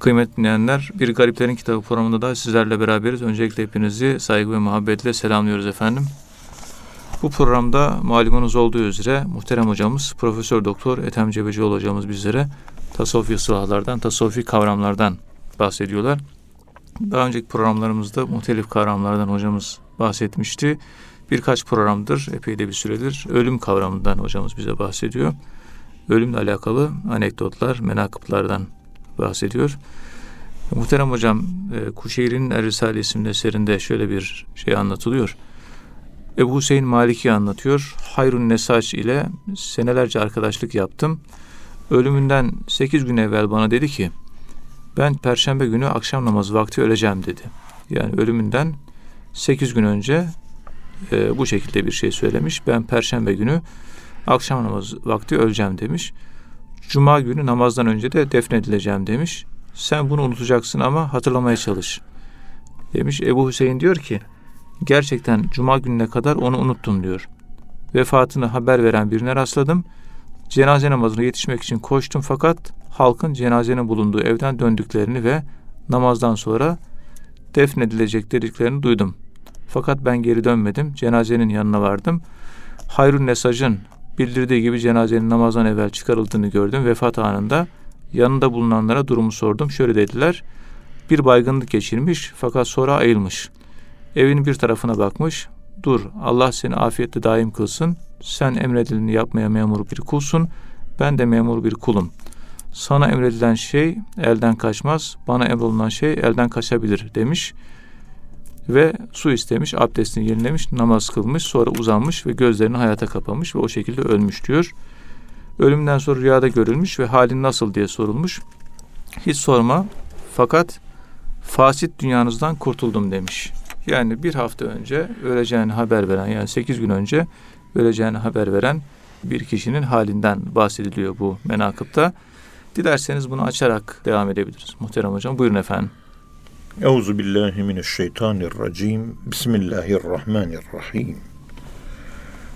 Kıymetli dinleyenler, Bir Gariplerin Kitabı programında da sizlerle beraberiz. Öncelikle hepinizi saygı ve muhabbetle selamlıyoruz efendim. Bu programda malumunuz olduğu üzere muhterem hocamız Profesör Doktor Ethem Cebecioğlu hocamız bizlere tasavvufi ıslahlardan, tasavvufi kavramlardan bahsediyorlar. Daha önceki programlarımızda muhtelif kavramlardan hocamız bahsetmişti. Birkaç programdır, epey de bir süredir ölüm kavramından hocamız bize bahsediyor. Ölümle alakalı anekdotlar, menakıplardan bahsediyor. Muhterem hocam, e, Kuşeyri'nin Er Risale isimli eserinde şöyle bir şey anlatılıyor. Ebu Hüseyin Maliki anlatıyor. Hayrun Nesaç ile senelerce arkadaşlık yaptım. Ölümünden sekiz gün evvel bana dedi ki, ben perşembe günü akşam namazı vakti öleceğim dedi. Yani ölümünden sekiz gün önce e, bu şekilde bir şey söylemiş. Ben perşembe günü akşam namazı vakti öleceğim demiş. Cuma günü namazdan önce de defnedileceğim demiş. Sen bunu unutacaksın ama hatırlamaya çalış. Demiş Ebu Hüseyin diyor ki gerçekten cuma gününe kadar onu unuttum diyor. Vefatını haber veren birine rastladım. Cenaze namazına yetişmek için koştum fakat halkın cenazenin bulunduğu evden döndüklerini ve namazdan sonra defnedilecek dediklerini duydum. Fakat ben geri dönmedim. Cenazenin yanına vardım. Hayrun Nesaj'ın bildirdiği gibi cenazenin namazdan evvel çıkarıldığını gördüm. Vefat anında yanında bulunanlara durumu sordum. Şöyle dediler. Bir baygınlık geçirmiş fakat sonra ayılmış. Evin bir tarafına bakmış. Dur Allah seni afiyetle daim kılsın. Sen emredileni yapmaya memur bir kulsun. Ben de memur bir kulum. Sana emredilen şey elden kaçmaz. Bana emrolunan şey elden kaçabilir demiş ve su istemiş, abdestini yenilemiş, namaz kılmış, sonra uzanmış ve gözlerini hayata kapamış ve o şekilde ölmüş diyor. Ölümden sonra rüyada görülmüş ve halin nasıl diye sorulmuş. Hiç sorma fakat fasit dünyanızdan kurtuldum demiş. Yani bir hafta önce öleceğini haber veren yani sekiz gün önce öleceğini haber veren bir kişinin halinden bahsediliyor bu menakıpta. Dilerseniz bunu açarak devam edebiliriz. Muhterem hocam buyurun efendim. Euzu billahi mineşşeytanirracim. Bismillahirrahmanirrahim.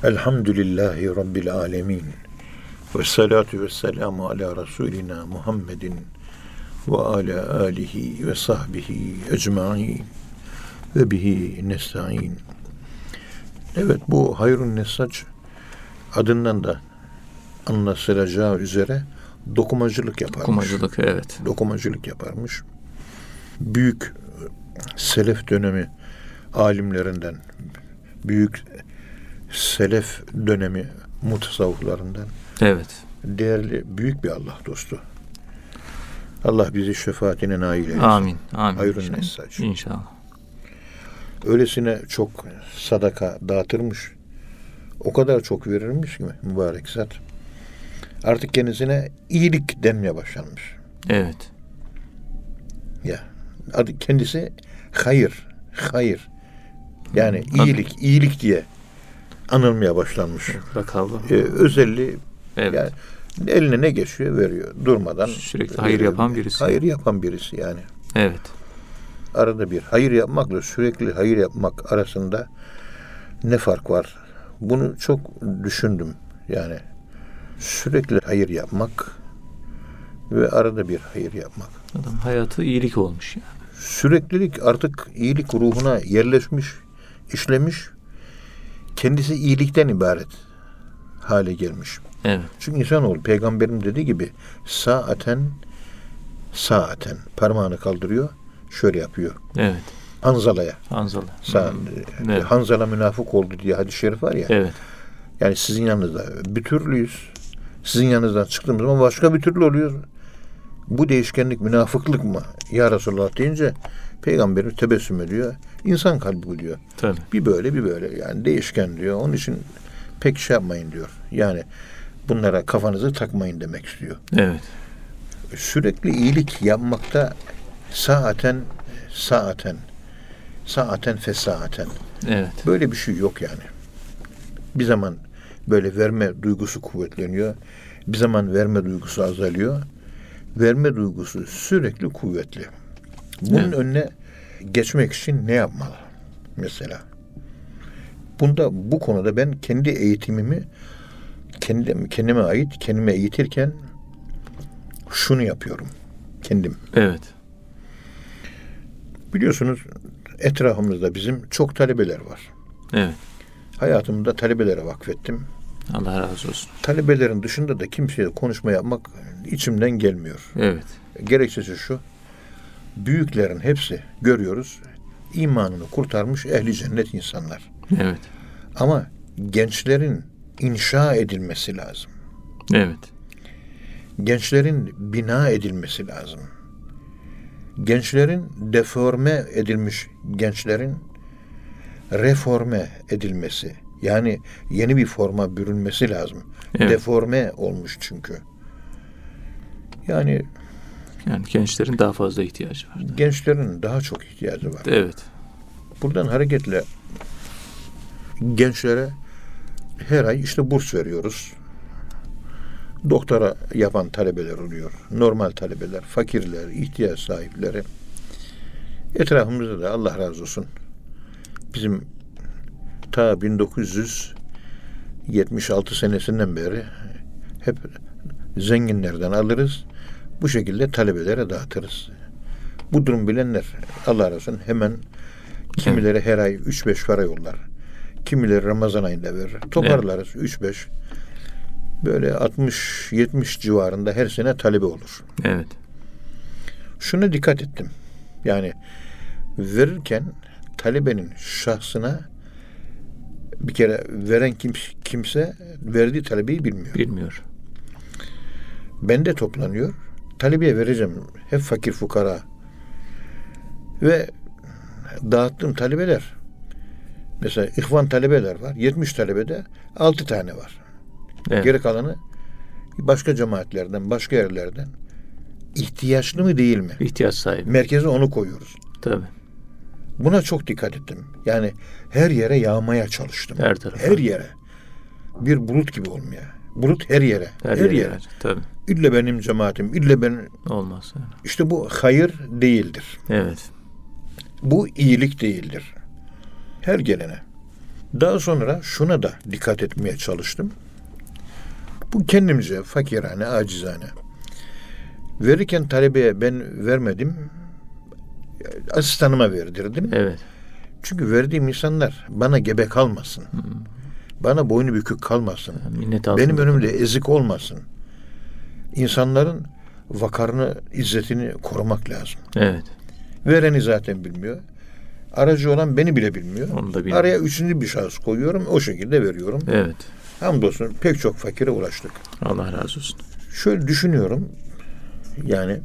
Elhamdülillahi rabbil alamin. Ve salatu ve selamu ala Resulina Muhammedin ve ala alihi ve sahbihi ecmain ve bihi nesta'in. Evet bu Hayrun Nesaç adından da anlaşılacağı üzere dokumacılık yaparmış. Dokumacılık evet. Dokumacılık yaparmış büyük selef dönemi alimlerinden, büyük selef dönemi mutasavvıflarından evet. değerli büyük bir Allah dostu. Allah bizi şefaatine nail eylesin. Amin. Amin. Hayrun inşallah. İnşallah. Öylesine çok sadaka dağıtırmış. O kadar çok verirmiş ki mübarek zat. Artık kendisine iyilik denmeye başlanmış. Evet. Ya adı kendisi hayır, hayır. Yani iyilik, iyilik diye anılmaya başlanmış. Bakalım. Ee, özelliği evet. yani eline ne geçiyor veriyor durmadan. Sürekli hayır yapan birisi. Hayır yapan birisi yani. Evet. Arada bir hayır yapmakla sürekli hayır yapmak arasında ne fark var? Bunu çok düşündüm. Yani sürekli hayır yapmak ve arada bir hayır yapmak. Adam hayatı iyilik olmuş yani süreklilik artık iyilik ruhuna yerleşmiş, işlemiş. Kendisi iyilikten ibaret hale gelmiş. Evet. Çünkü insanoğlu peygamberim dediği gibi saaten saaten parmağını kaldırıyor, şöyle yapıyor. Evet. Hanzala'ya. Hanzala. Sa hmm. evet. Hanzala münafık oldu diye hadis-i şerif var ya. Evet. Yani sizin yanınızda bir türlüyüz. Sizin yanınızdan çıktığımız zaman başka bir türlü oluyor bu değişkenlik münafıklık mı? Ya Resulullah deyince peygamberimiz tebessüm ediyor. İnsan kalbi bu diyor. Tabii. Bir böyle bir böyle yani değişken diyor. Onun için pek şey yapmayın diyor. Yani bunlara kafanızı takmayın demek istiyor. Evet. Sürekli iyilik yapmakta saaten saaten saaten fesaaten. Evet. Böyle bir şey yok yani. Bir zaman böyle verme duygusu kuvvetleniyor. Bir zaman verme duygusu azalıyor verme duygusu sürekli kuvvetli. Bunun evet. önüne geçmek için ne yapmalı? Mesela. Bunda bu konuda ben kendi eğitimimi kendim, kendime ait kendime eğitirken şunu yapıyorum. kendim. Evet. Biliyorsunuz etrafımızda bizim çok talebeler var. Evet. Hayatımda talebelere vakfettim. Allah razı olsun. Talebelerin dışında da kimseye konuşma yapmak içimden gelmiyor. Evet. Gerekçesi şu. Büyüklerin hepsi görüyoruz. imanını kurtarmış ehli cennet insanlar. Evet. Ama gençlerin inşa edilmesi lazım. Evet. Gençlerin bina edilmesi lazım. Gençlerin deforme edilmiş gençlerin reforme edilmesi. Yani yeni bir forma bürünmesi lazım. Evet. Deforme olmuş çünkü. Yani Yani gençlerin daha fazla ihtiyacı var. gençlerin daha çok ihtiyacı var. Evet. Buradan hareketle gençlere her ay işte burs veriyoruz. Doktora yapan talebeler oluyor. Normal talebeler, fakirler, ihtiyaç sahipleri. Etrafımızda da Allah razı olsun. Bizim ta 1976 senesinden beri hep zenginlerden alırız. Bu şekilde talebelere dağıtırız. Bu durum bilenler Allah razı olsun hemen kimileri her ay 3-5 para yollar. Kimileri Ramazan ayında verir. Toparlarız 3-5. Böyle 60-70 civarında her sene talebe olur. Evet. Şuna dikkat ettim. Yani verirken talebenin şahsına bir kere veren kim, kimse verdiği talebeyi bilmiyor. Bilmiyor. Bende toplanıyor. Talebeye vereceğim. Hep fakir fukara. Ve dağıttığım talebeler mesela ihvan talebeler var. 70 talebede 6 tane var. Evet. Geri kalanı başka cemaatlerden, başka yerlerden ihtiyaçlı mı değil mi? İhtiyaç sahibi. Merkeze onu koyuyoruz. Tabii. Buna çok dikkat ettim. Yani her yere yağmaya çalıştım. Her tarafa. Her yere. Bir bulut gibi olmaya. Bulut her yere. Her, Her, yere. yere. yer. Tabii. İlle benim cemaatim, ille ben Olmaz. Yani. işte bu hayır değildir. Evet. Bu iyilik değildir. Her gelene. Daha sonra şuna da dikkat etmeye çalıştım. Bu kendimce fakirane, acizane. Verirken talebeye ben vermedim. Asistanıma verdirdim. Evet. Çünkü verdiğim insanlar bana gebe kalmasın. Bana boynu bükük kalmasın. Minnet altında. Benim önümde ezik olmasın. İnsanların vakarını, izzetini korumak lazım. Evet. Vereni zaten bilmiyor. Aracı olan beni bile bilmiyor. Onu da bilmiyor. Araya üçüncü bir şahıs koyuyorum. O şekilde veriyorum. Evet. Hamdolsun pek çok fakire ulaştık. Allah razı olsun. Şöyle düşünüyorum. Yani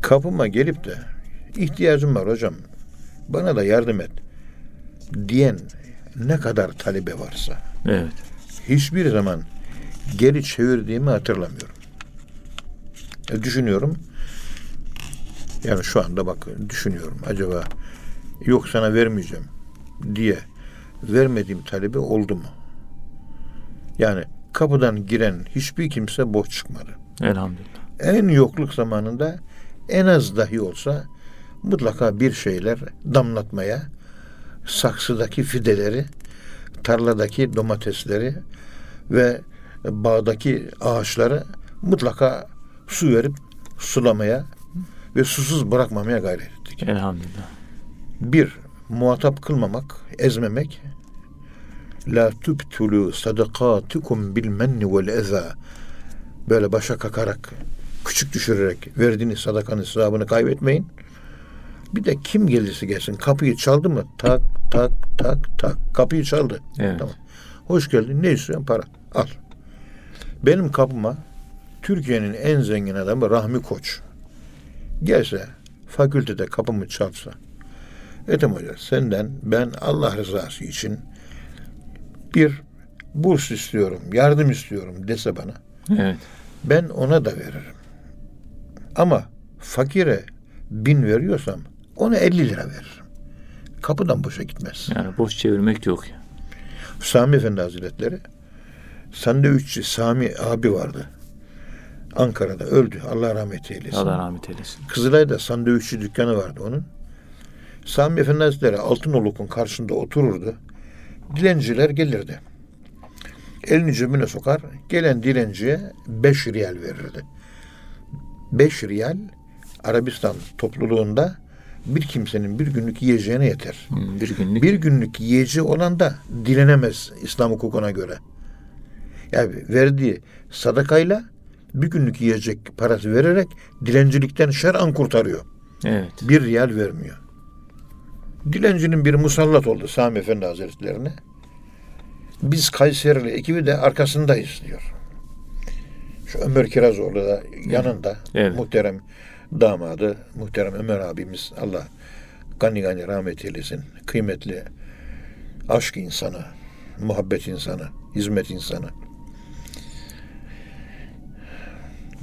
kapıma gelip de ihtiyacım var hocam. Bana da yardım et. Diyen ne kadar talebe varsa Evet. hiçbir zaman geri çevirdiğimi hatırlamıyorum. E, düşünüyorum. Yani şu anda bak düşünüyorum. Acaba yok sana vermeyeceğim diye vermediğim talebi oldu mu? Yani kapıdan giren hiçbir kimse boş çıkmadı. Elhamdülillah. En yokluk zamanında en az dahi olsa mutlaka bir şeyler damlatmaya, saksıdaki fideleri, tarladaki domatesleri ve bağdaki ağaçları mutlaka su verip sulamaya ve susuz bırakmamaya gayret ettik. Elhamdülillah. Bir, muhatap kılmamak, ezmemek. La tubtulu sadakatukum bil menni vel eza. Böyle başa kakarak, küçük düşürerek verdiğiniz sadakanın hesabını kaybetmeyin. Bir de kim gelirse gelsin kapıyı çaldı mı? Tak tak tak tak. Kapıyı çaldı. Evet. Tamam. Hoş geldin. Ne istiyorsun? Para. Al. Benim kapıma Türkiye'nin en zengin adamı Rahmi Koç gelse fakültede kapımı çalsa Ethem Hoca senden ben Allah rızası için bir burs istiyorum, yardım istiyorum dese bana Evet. ben ona da veririm. Ama fakire bin veriyorsam ona 50 lira veririm. Kapıdan boşa gitmez. Yani boş çevirmek yok ya. Sami Efendi Hazretleri sandviççi Sami abi vardı. Ankara'da öldü. Allah rahmet eylesin. Allah rahmet eylesin. Kızılay'da sandviççi dükkanı vardı onun. Sami Efendi Hazretleri Altınoluk'un karşısında otururdu. Dilenciler gelirdi. Elini cebine sokar. Gelen dilenciye beş riyal verirdi. 5 riyal Arabistan topluluğunda bir kimsenin bir günlük yiyeceğine yeter. Hmm, bir günlük. Bir günlük yiyeceği olan da dilenemez İslam hukukuna göre. Yani verdiği sadakayla bir günlük yiyecek parası vererek dilencilikten şer'an kurtarıyor. Evet. Bir riyal vermiyor. Dilencinin bir musallat oldu Sami Efendi Hazretlerine. Biz Kayserili ekibi de arkasındayız diyor. Şu Ömer Kirazoğlu da yanında. Evet. Muhterem damadı, muhterem Ömer abimiz Allah gani gani rahmet eylesin. Kıymetli aşk insanı, muhabbet insanı, hizmet insanı.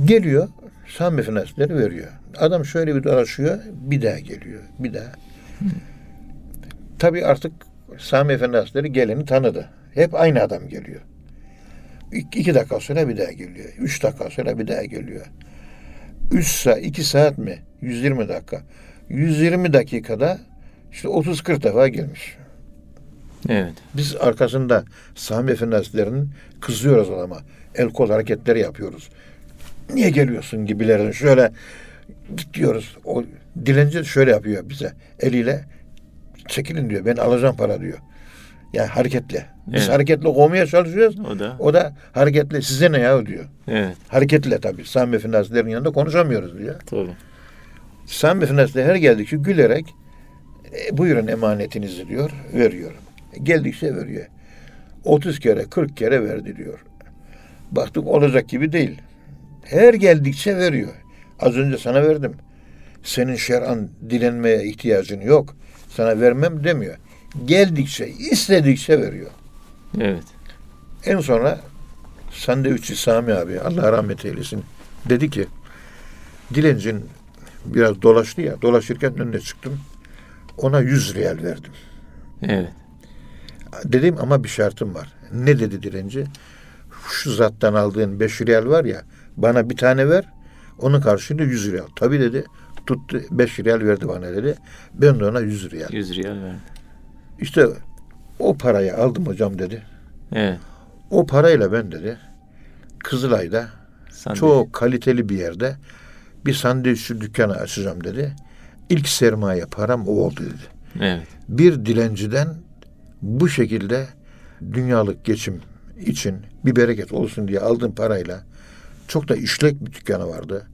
Geliyor, Sami Hazretleri veriyor. Adam şöyle bir dolaşıyor, bir daha geliyor, bir daha. Tabii artık Sami Efendi Hazretleri geleni tanıdı. Hep aynı adam geliyor. İki, dakika sonra bir daha geliyor. Üç dakika sonra bir daha geliyor. Üç saat, iki saat mi? 120 dakika. 120 dakikada işte 30-40 defa gelmiş. Evet. Biz arkasında Sami Efendi Hazretleri'nin kızıyoruz adama. El kol hareketleri yapıyoruz. Niye geliyorsun gibilerin şöyle git diyoruz. O dilenci şöyle yapıyor bize. Eliyle çekilin diyor. Ben alacağım para diyor. Yani hareketle. Biz Evet. hareketle kovmaya çalışıyoruz. O da. O da hareketle size ne ya diyor. Evet. Hareketle tabii. Sami Hazretleri'nin yanında konuşamıyoruz diyor. Tabii. Sami Hazretleri her geldikçe gülerek e, buyurun emanetinizi diyor. Veriyorum. Geldikçe veriyor. 30 kere 40 kere verdi diyor. Baktık olacak gibi değil. Her geldikçe veriyor. Az önce sana verdim. Senin şer'an dilenmeye ihtiyacın yok. Sana vermem demiyor. Geldikçe, istedikçe veriyor. Evet. En sonra sandviççi Sami abi Allah rahmet eylesin dedi ki dilencin biraz dolaştı ya dolaşırken önüne çıktım ona 100 riyal verdim. Evet. Dedim ama bir şartım var. Ne dedi dilenci? Şu zattan aldığın 5 riyal var ya bana bir tane ver onun karşılığında 100 riyal. Tabii dedi tuttu 5 riyal verdi bana dedi. Ben de ona 100 riyal. 100 riyal verdi. İşte o parayı aldım hocam dedi. Evet. O parayla ben dedi Kızılay'da Sandviç. çok kaliteli bir yerde bir sandviççi dükkanı açacağım dedi. İlk sermaye param o oldu dedi. Evet. Bir dilenciden bu şekilde dünyalık geçim için bir bereket olsun diye aldığım parayla çok da işlek bir dükkanı vardı.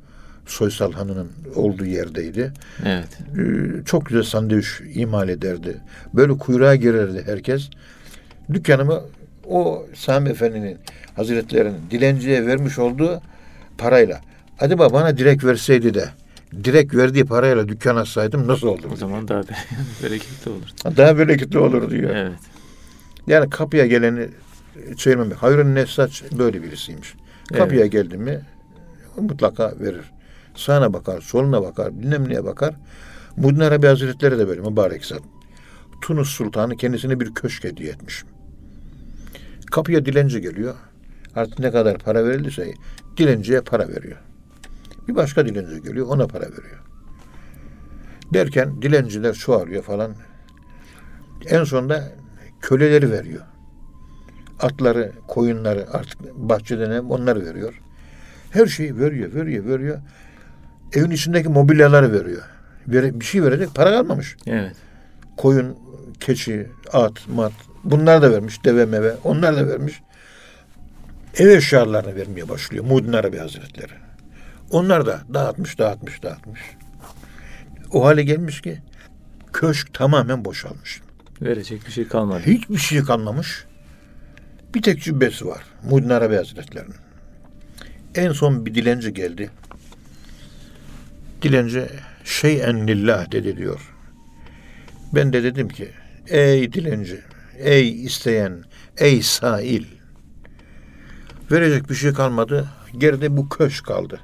Soysal Hanı'nın olduğu yerdeydi. Evet. Ee, çok güzel sandviç imal ederdi. Böyle kuyruğa girerdi herkes. Dükkanımı o Sami Efendi'nin Hazretlerinin dilenciye vermiş olduğu parayla. Acaba bana direkt verseydi de direkt verdiği parayla dükkan açsaydım nasıl O olurdu? zaman daha be- bereketli olur. Daha bereketli olur diyor. Evet. Yani kapıya geleni çevirmem. Hayrun Nefsaç böyle birisiymiş. Kapıya geldi mi mutlaka verir. Sağına bakar, soluna bakar, bilmem neye bakar. Muhyiddin Arabi Hazretleri de böyle mübarek zat. Tunus Sultanı kendisine bir köşk hediye etmiş. Kapıya dilenci geliyor. Artık ne kadar para verildiyse dilenciye para veriyor. Bir başka dilenci geliyor ona para veriyor. Derken dilenciler çoğalıyor falan. En sonunda köleleri veriyor. Atları, koyunları artık bahçede ne onları veriyor. Her şeyi veriyor, veriyor, veriyor. Evin içindeki mobilyaları veriyor. Bir şey verecek para kalmamış. Evet. Koyun, keçi, at, mat bunlar da vermiş. Deve meve onlar da vermiş. Ev eşyalarını vermeye başlıyor Muhyiddin Arabi Hazretleri. Onlar da dağıtmış, dağıtmış, dağıtmış. O hale gelmiş ki köşk tamamen boşalmış. Verecek bir şey kalmadı. Hiçbir şey kalmamış. Bir tek cübbesi var. Muhyiddin Arabi Hazretleri'nin. En son bir dilenci geldi. Dilenci şeyen lillah dedi diyor. Ben de dedim ki ey dilenci, ey isteyen, ey sail. Verecek bir şey kalmadı. Geride bu köşk kaldı.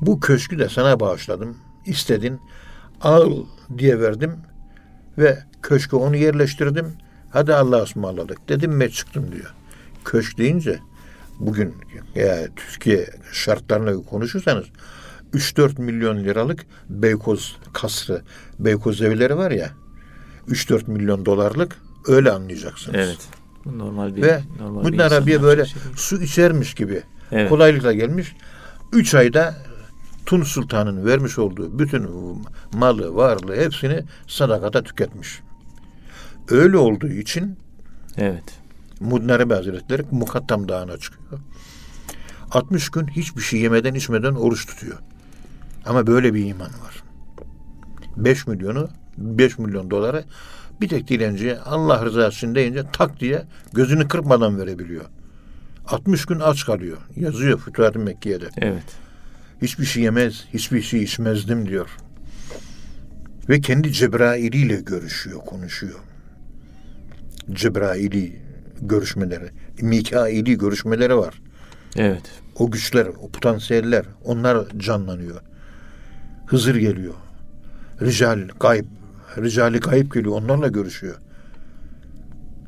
Bu köşkü de sana bağışladım. İstedin. Al diye verdim ve köşke onu yerleştirdim. Hadi Allah'a ısmarladık dedim ve çıktım diyor. Köşk deyince bugün ya Türkiye şartlarına konuşursanız 3-4 milyon liralık Beykoz kasrı, Beykoz evleri var ya 3-4 milyon dolarlık öyle anlayacaksınız. Evet. Bu normal bir Ve normal bir insan Arabi'ye yapacağı böyle şey su içermiş gibi Evet. kolaylıkla gelmiş. Üç ayda Tun Sultan'ın vermiş olduğu bütün malı, varlığı hepsini sadakata tüketmiş. Öyle olduğu için Evet. Mudnarebe Hazretleri Mukattam Dağı'na çıkıyor. 60 gün hiçbir şey yemeden içmeden oruç tutuyor. Ama böyle bir iman var. 5 milyonu 5 milyon doları bir tek dilenciye Allah rızası için deyince tak diye gözünü kırpmadan verebiliyor. 60 gün aç kalıyor. Yazıyor Fütuhat-ı Mekke'de. Evet. Hiçbir şey yemez, hiçbir şey içmezdim diyor. Ve kendi Cebrail ile görüşüyor, konuşuyor. Cebraili görüşmeleri, Mikaili görüşmeleri var. Evet. O güçler, o potansiyeller, onlar canlanıyor. Hızır geliyor. Rical, gayb, Ricali gayb geliyor, onlarla görüşüyor.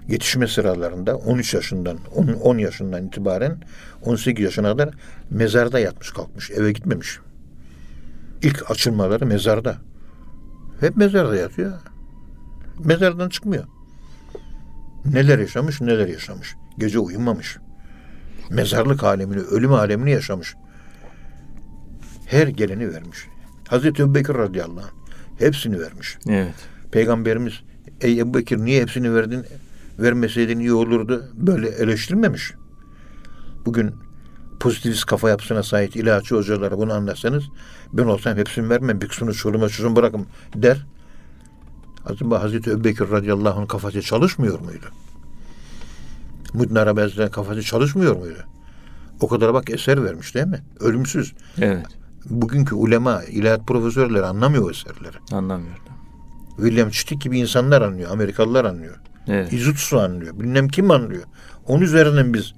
Yetişme sıralarında 13 yaşından, 10, 10 yaşından itibaren 18 yaşına kadar mezarda yatmış kalkmış, eve gitmemiş. İlk açılmaları mezarda. Hep mezarda yatıyor. Mezardan çıkmıyor. Neler yaşamış, neler yaşamış. Gece uyumamış mezarlık alemini, ölüm alemini yaşamış. Her geleni vermiş. Hazreti Ebubekir radıyallahu anh hepsini vermiş. Evet. Peygamberimiz ey Ebubekir niye hepsini verdin? Vermeseydin iyi olurdu. Böyle eleştirmemiş. Bugün pozitivist kafa yapısına sahip ilaççı hocalara bunu anlatsanız ben olsam hepsini vermem. Bir kısmını çoluğuma çocuğuma bırakın der. Acaba Hazreti Ebubekir radıyallahu anh kafası çalışmıyor muydu? Mudin Arabezi'den kafası çalışmıyor muydu? O kadar bak eser vermiş değil mi? Ölümsüz. Evet. Bugünkü ulema, ilahiyat profesörleri anlamıyor o eserleri. Anlamıyorum. William Chittick gibi insanlar anlıyor. Amerikalılar anlıyor. Evet. Izutsu anlıyor. Bilmem kim anlıyor. Onun üzerinden biz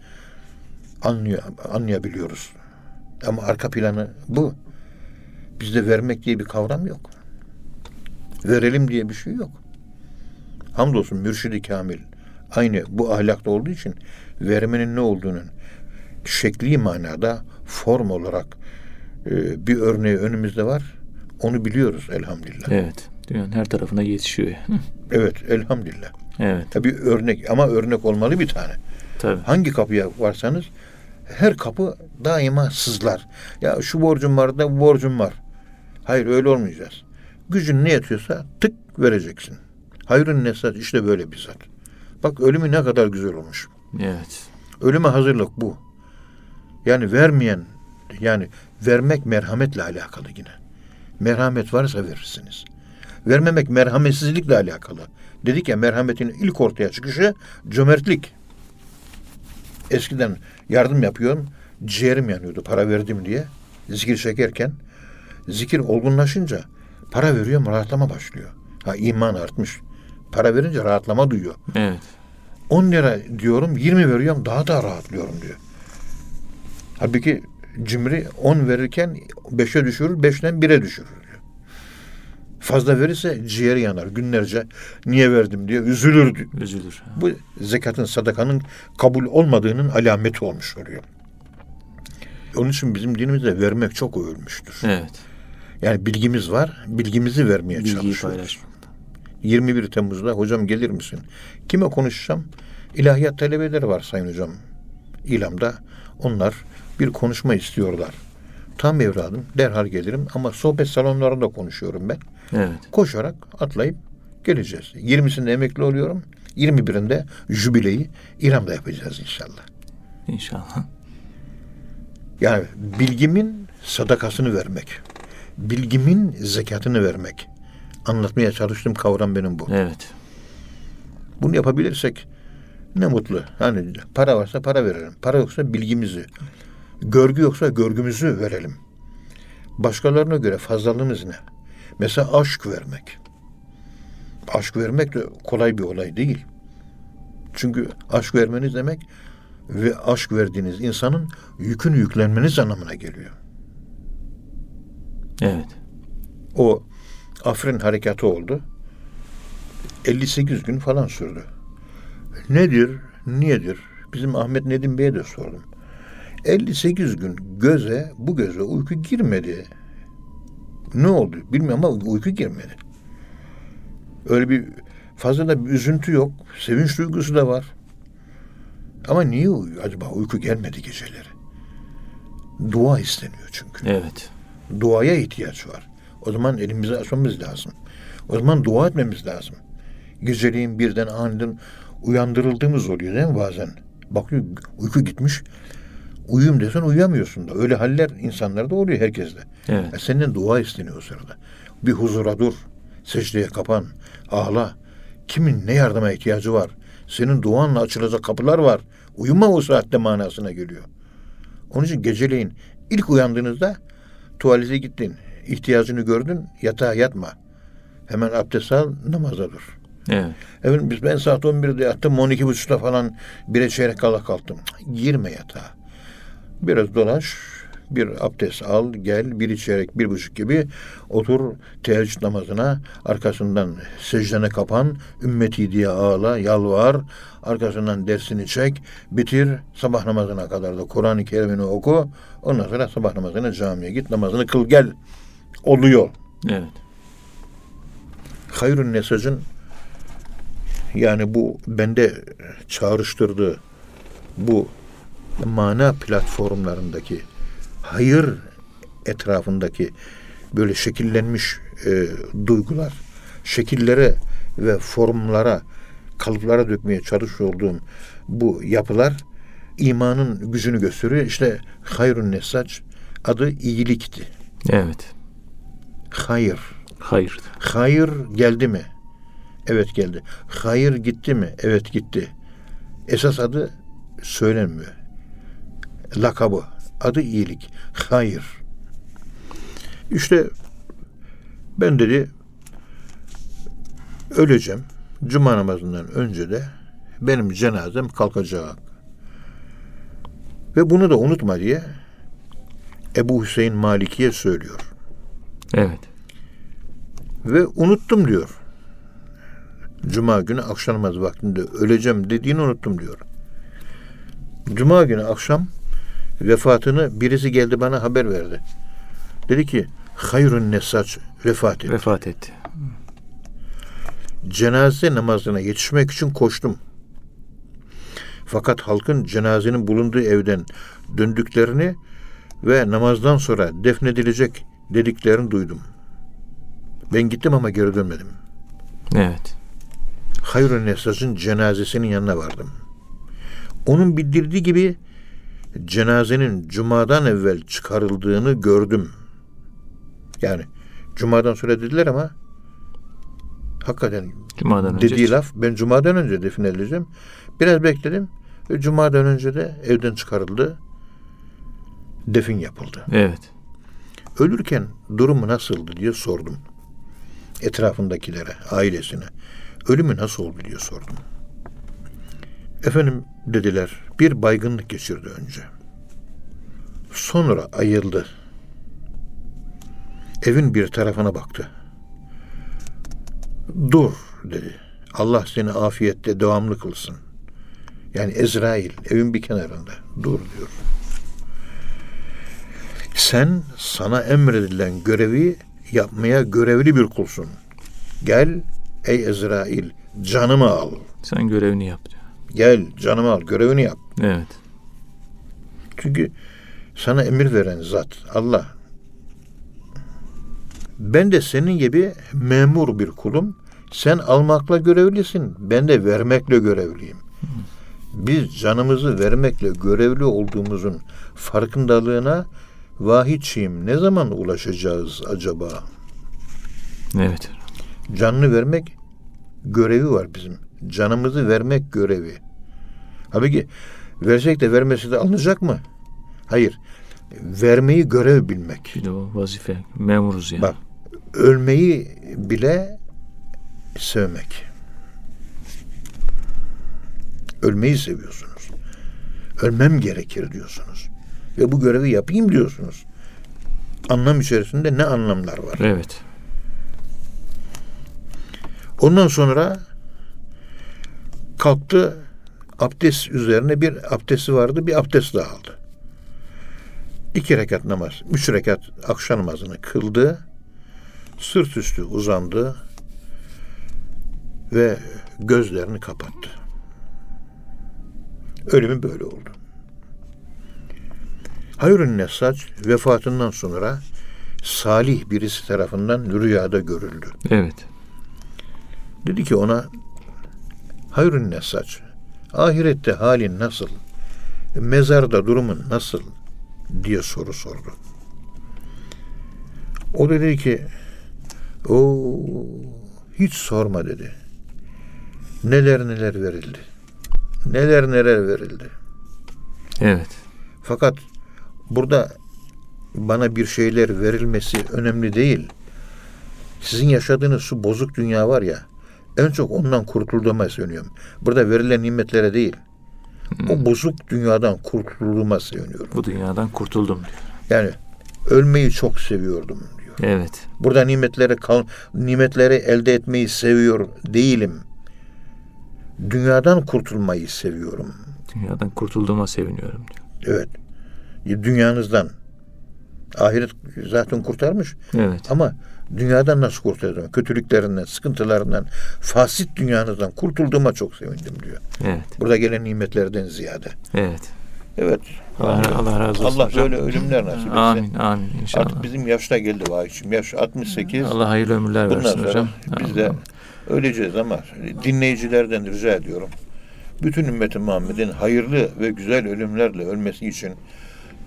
anlıyor, anlayabiliyoruz. Ama arka planı bu. Bizde vermek diye bir kavram yok. Verelim diye bir şey yok. Hamdolsun mürşidi kamil. Aynı bu ahlakta olduğu için vermenin ne olduğunun şekli manada form olarak e, bir örneği önümüzde var. Onu biliyoruz elhamdülillah. Evet. Dünyanın her tarafına yetişiyor. Evet elhamdülillah. evet. Tabii örnek ama örnek olmalı bir tane. Tabii. Hangi kapıya varsanız her kapı daima sızlar. Ya şu borcum var da bu borcum var. Hayır öyle olmayacağız. Gücün ne yetiyorsa tık vereceksin. Hayrın nesat işte böyle bir zat. Bak ölümü ne kadar güzel olmuş. Evet. Ölüme hazırlık bu. Yani vermeyen yani vermek merhametle alakalı yine. Merhamet varsa verirsiniz. Vermemek merhametsizlikle alakalı. Dedik ya merhametin ilk ortaya çıkışı cömertlik. Eskiden yardım yapıyorum. Ciğerim yanıyordu para verdim diye. Zikir çekerken. Zikir olgunlaşınca para veriyorum rahatlama başlıyor. Ha iman artmış. Para verince rahatlama duyuyor. Evet. 10 lira diyorum 20 veriyorum daha da rahatlıyorum diyor. Halbuki cimri 10 verirken 5'e düşürür 5'ten 1'e düşürür diyor. Fazla verirse ciğeri yanar günlerce niye verdim diye üzülür. Üzülür. Bu zekatın sadakanın kabul olmadığının alameti olmuş oluyor. Onun için bizim dinimizde vermek çok övülmüştür. Evet. Yani bilgimiz var, bilgimizi vermeye Bilgiyi çalışıyoruz. paylaşmak. 21 Temmuz'da hocam gelir misin? Kime konuşacağım? İlahiyat talebeleri var sayın hocam. İlam'da. Onlar bir konuşma istiyorlar. Tam evladım derhal gelirim ama sohbet salonlarında konuşuyorum ben. Evet. Koşarak atlayıp geleceğiz. 20'sinde emekli oluyorum. 21'inde jübileyi İlam'da yapacağız inşallah. İnşallah. Yani bilgimin sadakasını vermek. Bilgimin zekatını vermek. Anlatmaya çalıştığım kavram benim bu. Evet. Bunu yapabilirsek ne mutlu. Hani para varsa para verelim. Para yoksa bilgimizi. Görgü yoksa görgümüzü verelim. Başkalarına göre fazlalığımız ne? Mesela aşk vermek. Aşk vermek de kolay bir olay değil. Çünkü aşk vermeniz demek ve aşk verdiğiniz insanın yükünü yüklenmeniz anlamına geliyor. Evet. O Afrin harekatı oldu. 58 gün falan sürdü. Nedir, niyedir? Bizim Ahmet Nedim Bey'e de sordum. 58 gün göze, bu göze uyku girmedi. Ne oldu bilmiyorum ama uyku girmedi. Öyle bir fazla da bir üzüntü yok. Sevinç duygusu da var. Ama niye uyuyor acaba? Uyku gelmedi geceleri. Dua isteniyor çünkü. Evet. duaya ihtiyaç var. O zaman elimizi açmamız lazım. O zaman dua etmemiz lazım. Geceliğin birden aniden uyandırıldığımız oluyor değil mi bazen? Bakıyor uyku gitmiş. Uyuyayım desen uyuyamıyorsun da. Öyle haller insanlarda oluyor herkeste. Evet. E senden dua isteniyor o sırada. Bir huzura dur. Secdeye kapan. Ağla. Kimin ne yardıma ihtiyacı var? Senin duanla açılacak kapılar var. Uyuma o saatte manasına geliyor. Onun için geceleyin ilk uyandığınızda tuvalete gittin. ihtiyacını gördün. Yatağa yatma. Hemen abdest al namaza dur. Evet. Efendim biz ben saat 11'de yattım 12.30'da falan bire çeyrek kala kalktım. Girme yatağa. Biraz dolaş, bir abdest al, gel, bir içerek, bir buçuk gibi otur teheccüd namazına, arkasından secdene kapan, ümmeti diye ağla, yalvar, arkasından dersini çek, bitir, sabah namazına kadar da Kur'an-ı Kerim'ini oku, ondan sonra sabah namazına camiye git, namazını kıl gel. Oluyor. Evet. Hayrun Nesac'ın yani bu bende çağrıştırdığı bu mana platformlarındaki hayır etrafındaki böyle şekillenmiş e, duygular, şekillere ve formlara, kalıplara dökmeye çalışıyor olduğum bu yapılar imanın gücünü gösteriyor. İşte hayrun nesac adı iyilikti. Evet. Hayır. Hayır. Hayır geldi mi? Evet geldi. Hayır gitti mi? Evet gitti. Esas adı söylenmiyor. Lakabı. Adı iyilik. Hayır. İşte ben dedi öleceğim. Cuma namazından önce de benim cenazem kalkacak. Ve bunu da unutma diye Ebu Hüseyin Maliki'ye söylüyor. Evet. Ve unuttum diyor. Cuma günü akşam namazı vaktinde öleceğim dediğini unuttum diyor. Cuma günü akşam vefatını birisi geldi bana haber verdi. Dedi ki hayrun nesaç vefat etti. Vefat etti. Cenaze namazına yetişmek için koştum. Fakat halkın cenazenin bulunduğu evden döndüklerini ve namazdan sonra defnedilecek dediklerini duydum. Ben gittim ama geri dönmedim. Evet. Hayrun Nesas'ın cenazesinin yanına vardım. Onun bildirdiği gibi cenazenin cumadan evvel çıkarıldığını gördüm. Yani cumadan sonra dediler ama hakikaten Cuma'dan önce. dediği laf ben cumadan önce defnedileceğim. Biraz bekledim ve cumadan önce de evden çıkarıldı. Defin yapıldı. Evet. Ölürken durumu nasıldı diye sordum. Etrafındakilere, ailesine. Ölümü nasıl oldu diye sordum. Efendim dediler bir baygınlık geçirdi önce. Sonra ayıldı. Evin bir tarafına baktı. Dur dedi. Allah seni afiyette devamlı kılsın. Yani Ezrail evin bir kenarında. Dur diyor. Sen sana emredilen görevi yapmaya görevli bir kulsun. Gel ey Ezrail canımı al. Sen görevini yap diyor. Gel canımı al görevini yap. Evet. Çünkü sana emir veren zat Allah. Ben de senin gibi memur bir kulum. Sen almakla görevlisin. Ben de vermekle görevliyim. Biz canımızı vermekle görevli olduğumuzun farkındalığına vahidçiyim. Ne zaman ulaşacağız acaba? Evet. Canını vermek görevi var bizim. Canımızı vermek görevi. Halbuki versek de vermesi de alınacak mı? Hayır. Vermeyi görev bilmek. Bir de o vazife. Memuruz yani. Bak ölmeyi bile sevmek. Ölmeyi seviyorsunuz. Ölmem gerekir diyorsunuz. Ve bu görevi yapayım diyorsunuz. Anlam içerisinde ne anlamlar var? Evet. Ondan sonra kalktı abdest üzerine bir abdesti vardı bir abdest daha aldı. İki rekat namaz, üç rekat akşam namazını kıldı. Sırt üstü uzandı ve gözlerini kapattı. Ölümü böyle oldu. Hayrun Nesac vefatından sonra salih birisi tarafından rüyada görüldü. Evet. Dedi ki ona hayrun ne saç? Ahirette halin nasıl? Mezarda durumun nasıl? diye soru sordu. O dedi ki o hiç sorma dedi. Neler neler verildi. Neler neler verildi. Evet. Fakat burada bana bir şeyler verilmesi önemli değil. Sizin yaşadığınız şu bozuk dünya var ya, en çok ondan kurtulduğuma seviniyorum. Burada verilen nimetlere değil, o bozuk dünyadan kurtulduğuma seviniyorum. Bu dünyadan kurtuldum diyor. Yani ölmeyi çok seviyordum diyor. Evet. Burada nimetleri kal nimetleri elde etmeyi seviyor değilim. Dünyadan kurtulmayı seviyorum. Dünyadan kurtulduğuma seviniyorum diyor. Evet. Dünyanızdan. Ahiret zaten kurtarmış. Evet. Ama dünyadan nasıl kurtulacağım? Kötülüklerinden, sıkıntılarından, fasit dünyanızdan kurtulduğuma çok sevindim diyor. Evet. Burada gelen nimetlerden ziyade. Evet. Evet. Allah, Allah razı olsun Allah hocam. böyle ölümler nasip etsin. Amin. Amin. İnşallah. Artık bizim yaşta geldi vahişim. Yaş 68. Allah hayırlı ömürler Bundan versin hocam. biz de öleceğiz ama dinleyicilerden rica ediyorum. Bütün ümmeti Muhammed'in hayırlı ve güzel ölümlerle ölmesi için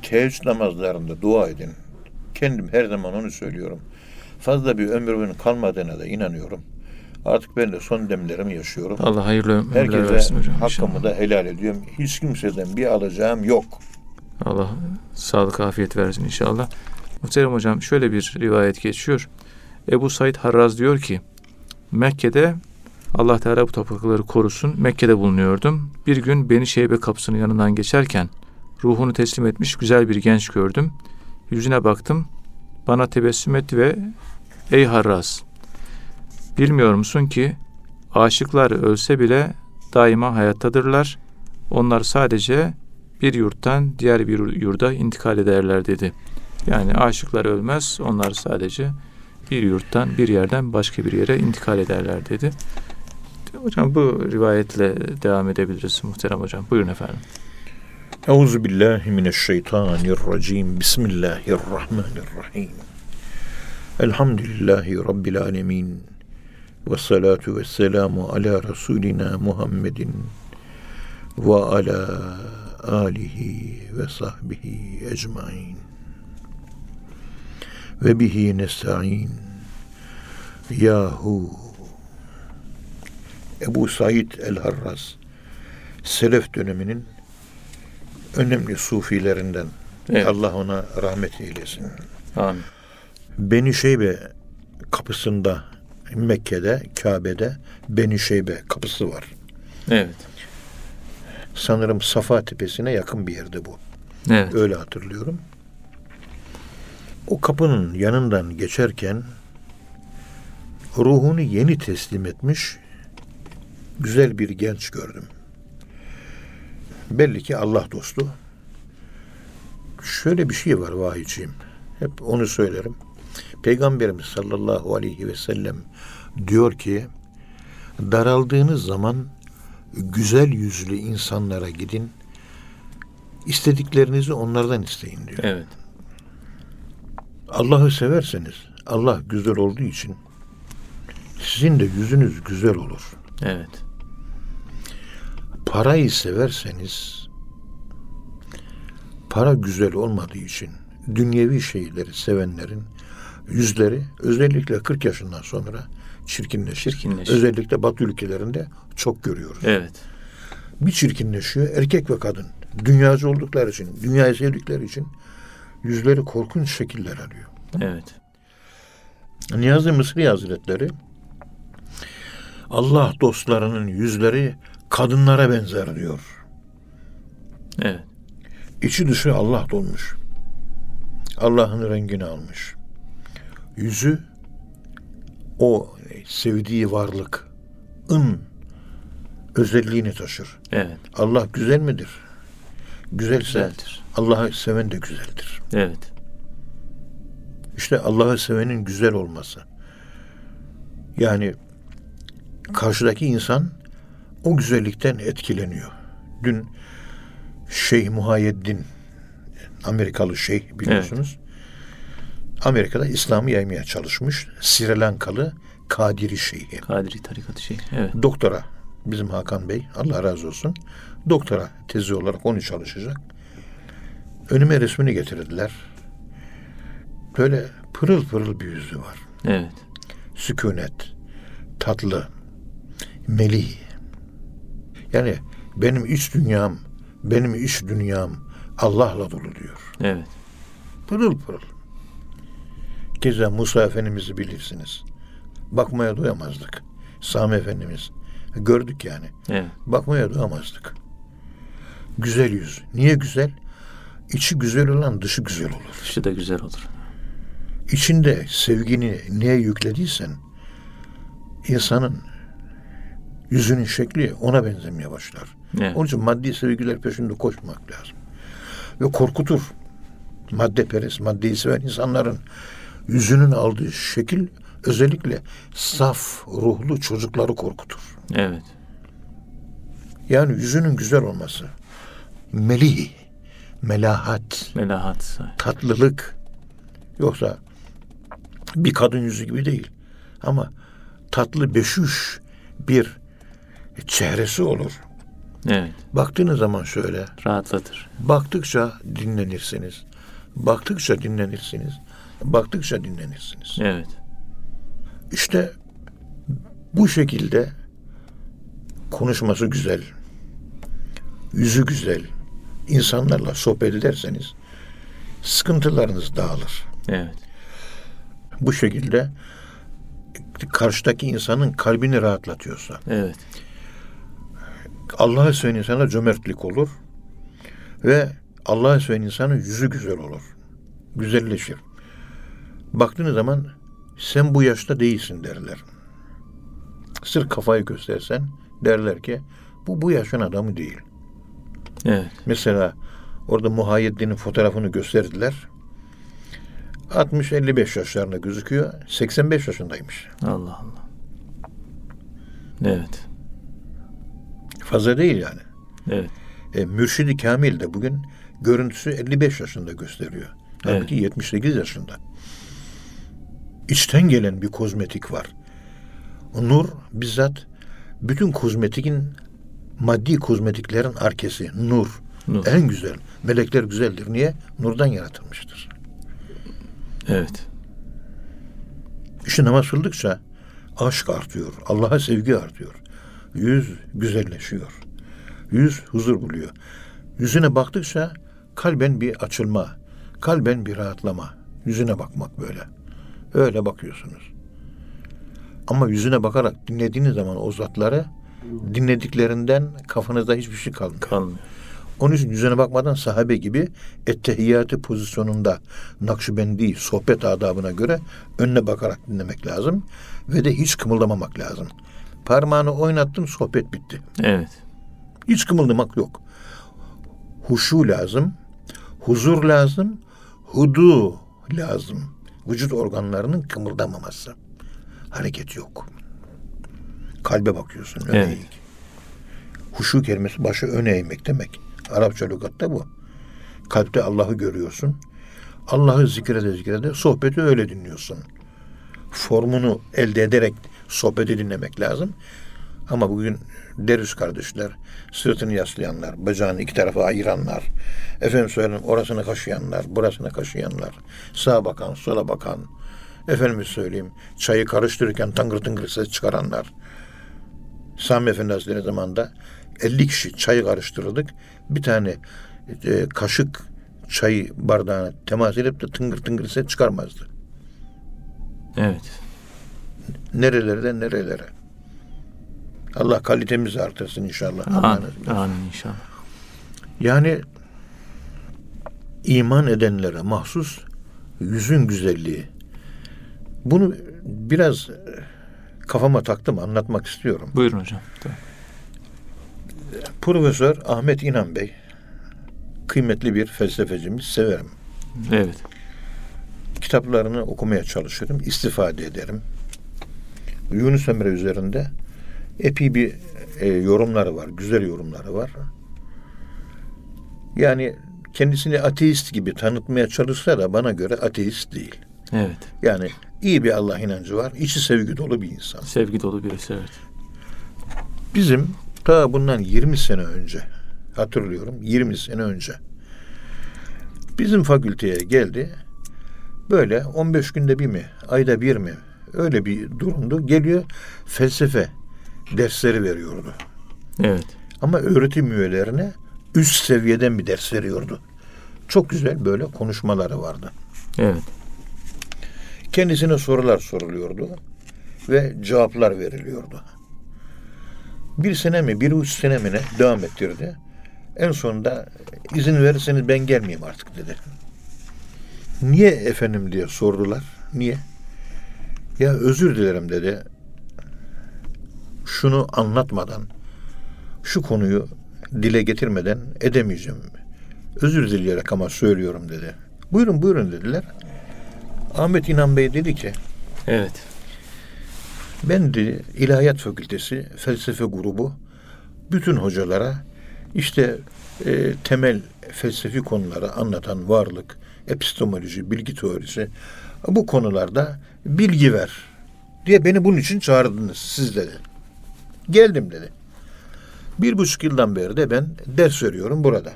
teheccüd namazlarında dua edin. Kendim her zaman onu söylüyorum. Fazla bir ömrümün kalmadığına da inanıyorum. Artık ben de son demlerimi yaşıyorum. Allah hayırlı ömürler Herkese versin hocam. hakkımı inşallah. da helal ediyorum. Hiç kimseden bir alacağım yok. Allah sağlık afiyet versin inşallah. Muhterem hocam şöyle bir rivayet geçiyor. Ebu Said Harraz diyor ki Mekke'de Allah Teala bu toprakları korusun. Mekke'de bulunuyordum. Bir gün Beni Şeybe kapısının yanından geçerken ruhunu teslim etmiş güzel bir genç gördüm. Yüzüne baktım. Bana tebessüm etti ve ey Harraz bilmiyor musun ki aşıklar ölse bile daima hayattadırlar. Onlar sadece bir yurttan diğer bir yurda intikal ederler dedi. Yani aşıklar ölmez, onlar sadece bir yurttan bir yerden başka bir yere intikal ederler dedi. Hocam bu rivayetle devam edebiliriz muhterem hocam. Buyurun efendim. Euzu billahi mineşşeytanirracim. Bismillahirrahmanirrahim. Elhamdülillahi rabbil alamin. Ve salatu ve selamu ala Resulina Muhammedin ve ala alihi ve sahbihi ecmain. Ve bihi nesta'in. Yahu Ebu Said el-Harraz Selef döneminin önemli sufilerinden. Evet. Allah ona rahmet eylesin. Amin. Beni Şeybe kapısında Mekke'de, Kabe'de Beni Şeybe kapısı var. Evet. Sanırım Safa Tepesi'ne yakın bir yerde bu. Evet. Öyle hatırlıyorum. O kapının yanından geçerken ruhunu yeni teslim etmiş güzel bir genç gördüm. Belli ki Allah dostu. Şöyle bir şey var vahiyciğim. Hep onu söylerim. Peygamberimiz sallallahu aleyhi ve sellem diyor ki daraldığınız zaman güzel yüzlü insanlara gidin. istediklerinizi onlardan isteyin diyor. Evet. Allah'ı severseniz Allah güzel olduğu için sizin de yüzünüz güzel olur. Evet. Parayı severseniz para güzel olmadığı için dünyevi şeyleri sevenlerin yüzleri özellikle 40 yaşından sonra çirkinleşir. Çirkinleşir. Özellikle Batı ülkelerinde çok görüyoruz. Evet. Bir çirkinleşiyor erkek ve kadın. Dünyacı oldukları için, dünyayı sevdikleri için yüzleri korkunç şekiller alıyor. Evet. Niyazi Mısri Hazretleri Allah dostlarının yüzleri kadınlara benzer diyor. Evet. İçi dışı Allah dolmuş. Allah'ın rengini almış. Yüzü o sevdiği varlıkın özelliğini taşır. Evet. Allah güzel midir? Güzelse Güzeldir. Allah'ı seven de güzeldir. Evet. İşte Allah'ı sevenin güzel olması. Yani karşıdaki insan o güzellikten etkileniyor. Dün Şeyh Muhayyeddin Amerikalı şeyh biliyorsunuz. Amerika'da İslam'ı yaymaya çalışmış Sri Lankalı Kadiri Şeyhi. Kadiri tarikatı şey. Evet. Doktora bizim Hakan Bey Allah razı olsun. Doktora tezi olarak onu çalışacak. Önüme resmini getirdiler. Böyle pırıl pırıl bir yüzü var. Evet. Sükunet, tatlı, melih. Yani benim iç dünyam, benim iç dünyam Allah'la dolu diyor. Evet. Pırıl pırıl. Keza Musa Efendimiz'i bilirsiniz. Bakmaya doyamazdık. Sami Efendimiz. Gördük yani. Evet. Bakmaya doyamazdık. Güzel yüz. Niye güzel? İçi güzel olan dışı güzel olur. Dışı da güzel olur. İçinde sevgini neye yüklediysen insanın yüzünün şekli ona benzemeye başlar. Evet. Onun için maddi sevgiler peşinde koşmak lazım. Ve korkutur. Madde perest, maddeyi seven insanların yüzünün aldığı şekil özellikle saf ruhlu çocukları korkutur. Evet. Yani yüzünün güzel olması, melih, melahat, Melahat tatlılık. Yoksa bir kadın yüzü gibi değil. Ama tatlı beşüş bir çehresi olur. Evet. Baktığınız zaman şöyle, Rahatlatır. baktıkça dinlenirsiniz. Baktıkça dinlenirsiniz. Baktıkça dinlenirsiniz. Evet. İşte bu şekilde konuşması güzel, yüzü güzel, insanlarla sohbet ederseniz sıkıntılarınız dağılır. Evet. Bu şekilde karşıdaki insanın kalbini rahatlatıyorsa, Evet. Allah'a seven insana cömertlik olur ve Allah'a seven insanın yüzü güzel olur. Güzelleşir. Baktığınız zaman sen bu yaşta değilsin derler. Sırf kafayı göstersen derler ki bu bu yaşın adamı değil. Evet. Mesela orada Muhayyedin'in fotoğrafını gösterdiler. 60-55 yaşlarında gözüküyor. 85 yaşındaymış. Allah Allah. Evet. Fazla değil yani. Evet. E, Mürşidi Kamil de bugün görüntüsü 55 yaşında gösteriyor. Halbuki 78 yaşında. İçten gelen bir kozmetik var. Nur bizzat bütün kozmetikin maddi kozmetiklerin arkesi nur. Nur. En güzel. Melekler güzeldir. Niye? Nurdan yaratılmıştır. Evet. İşte namaz kıldıkça aşk artıyor. Allah'a sevgi artıyor. Yüz güzelleşiyor. Yüz huzur buluyor. Yüzüne baktıkça kalben bir açılma, kalben bir rahatlama. Yüzüne bakmak böyle. Öyle bakıyorsunuz. Ama yüzüne bakarak dinlediğiniz zaman o zatları dinlediklerinden kafanızda hiçbir şey kalmıyor. Kalmıyor. Onun için yüzüne bakmadan sahabe gibi ettehiyyatı pozisyonunda Nakşibendi sohbet adabına göre önüne bakarak dinlemek lazım ve de hiç kımıldamamak lazım. Parmağını oynattın sohbet bitti. Evet. Hiç kımıldamak yok. Huşu lazım, huzur lazım, hudu lazım. Vücut organlarının kımıldamaması. Hareket yok. Kalbe bakıyorsun. Öne Evet. eğik. Huşu kelimesi başı öne eğmek demek. Arapça lügatta bu. Kalpte Allah'ı görüyorsun. Allah'ı zikrede zikrede sohbeti öyle dinliyorsun. Formunu elde ederek sohbeti dinlemek lazım. Ama bugün deriz kardeşler, sırtını yaslayanlar, bacağını iki tarafa ayıranlar, efendim söyleyeyim orasını kaşıyanlar, burasını kaşıyanlar, sağa bakan, sola bakan, efendim söyleyeyim çayı karıştırırken tangır tıngır ses çıkaranlar. Sami Efendi Hazretleri zamanında 50 kişi çayı karıştırırdık. Bir tane e, kaşık çayı bardağına temas edip de tıngır tıngır ses çıkarmazdı. Evet. Nerelerden nerelere. Allah kalitemizi artırsın inşallah. Amin. Amin inşallah. Yani iman edenlere mahsus yüzün güzelliği. Bunu biraz e, kafama taktım anlatmak istiyorum. Buyurun hocam. Tamam. Profesör Ahmet İnan Bey kıymetli bir felsefecimiz severim. Evet. Kitaplarını okumaya çalışırım, istifade ederim. Yunus Emre üzerinde epey bir e, yorumları var, güzel yorumları var. Yani kendisini ateist gibi tanıtmaya çalışsa da bana göre ateist değil. Evet. Yani iyi bir Allah inancı var. içi sevgi dolu bir insan. Sevgi dolu birisi evet. Bizim ta bundan 20 sene önce hatırlıyorum 20 sene önce bizim fakülteye geldi. Böyle 15 günde bir mi, ayda bir mi öyle bir durumdu. Geliyor felsefe dersleri veriyordu. Evet. Ama öğretim üyelerine üst seviyeden bir ders veriyordu. Çok güzel böyle konuşmaları vardı. Evet. Kendisine sorular soruluyordu ve cevaplar veriliyordu. Bir sene mi, bir üç sene mi ne devam ettirdi. En sonunda izin verirseniz ben gelmeyeyim artık dedi. Niye efendim diye sordular. Niye? Ya özür dilerim dedi. Şunu anlatmadan, şu konuyu dile getirmeden edemeyeceğim. Özür dileyerek ama söylüyorum dedi. Buyurun buyurun dediler. Ahmet İnan Bey dedi ki Evet. ben de İlahiyat Fakültesi felsefe grubu bütün hocalara işte e, temel felsefi konuları anlatan varlık, epistemoloji, bilgi teorisi bu konularda bilgi ver diye beni bunun için çağırdınız siz dedi. Geldim dedi. Bir buçuk yıldan beri de ben ders veriyorum burada.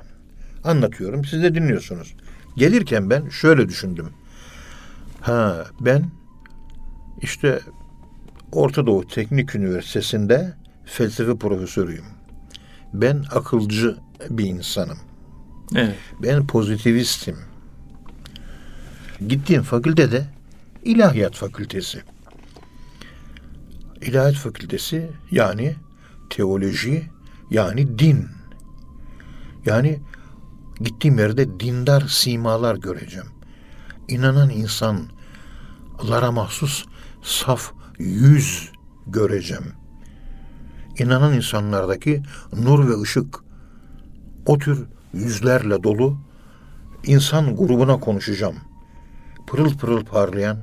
Anlatıyorum, siz de dinliyorsunuz. Gelirken ben şöyle düşündüm. Ha ben işte Orta Doğu Teknik Üniversitesi'nde felsefe profesörüyüm. Ben akılcı bir insanım. Evet. Ben pozitivistim. Gittiğim fakültede İlahiyat Fakültesi. İlahiyat Fakültesi yani teoloji yani din. Yani gittiğim yerde dindar simalar göreceğim. İnanan insanlara mahsus saf yüz göreceğim. İnanan insanlardaki nur ve ışık o tür yüzlerle dolu insan grubuna konuşacağım. Pırıl pırıl parlayan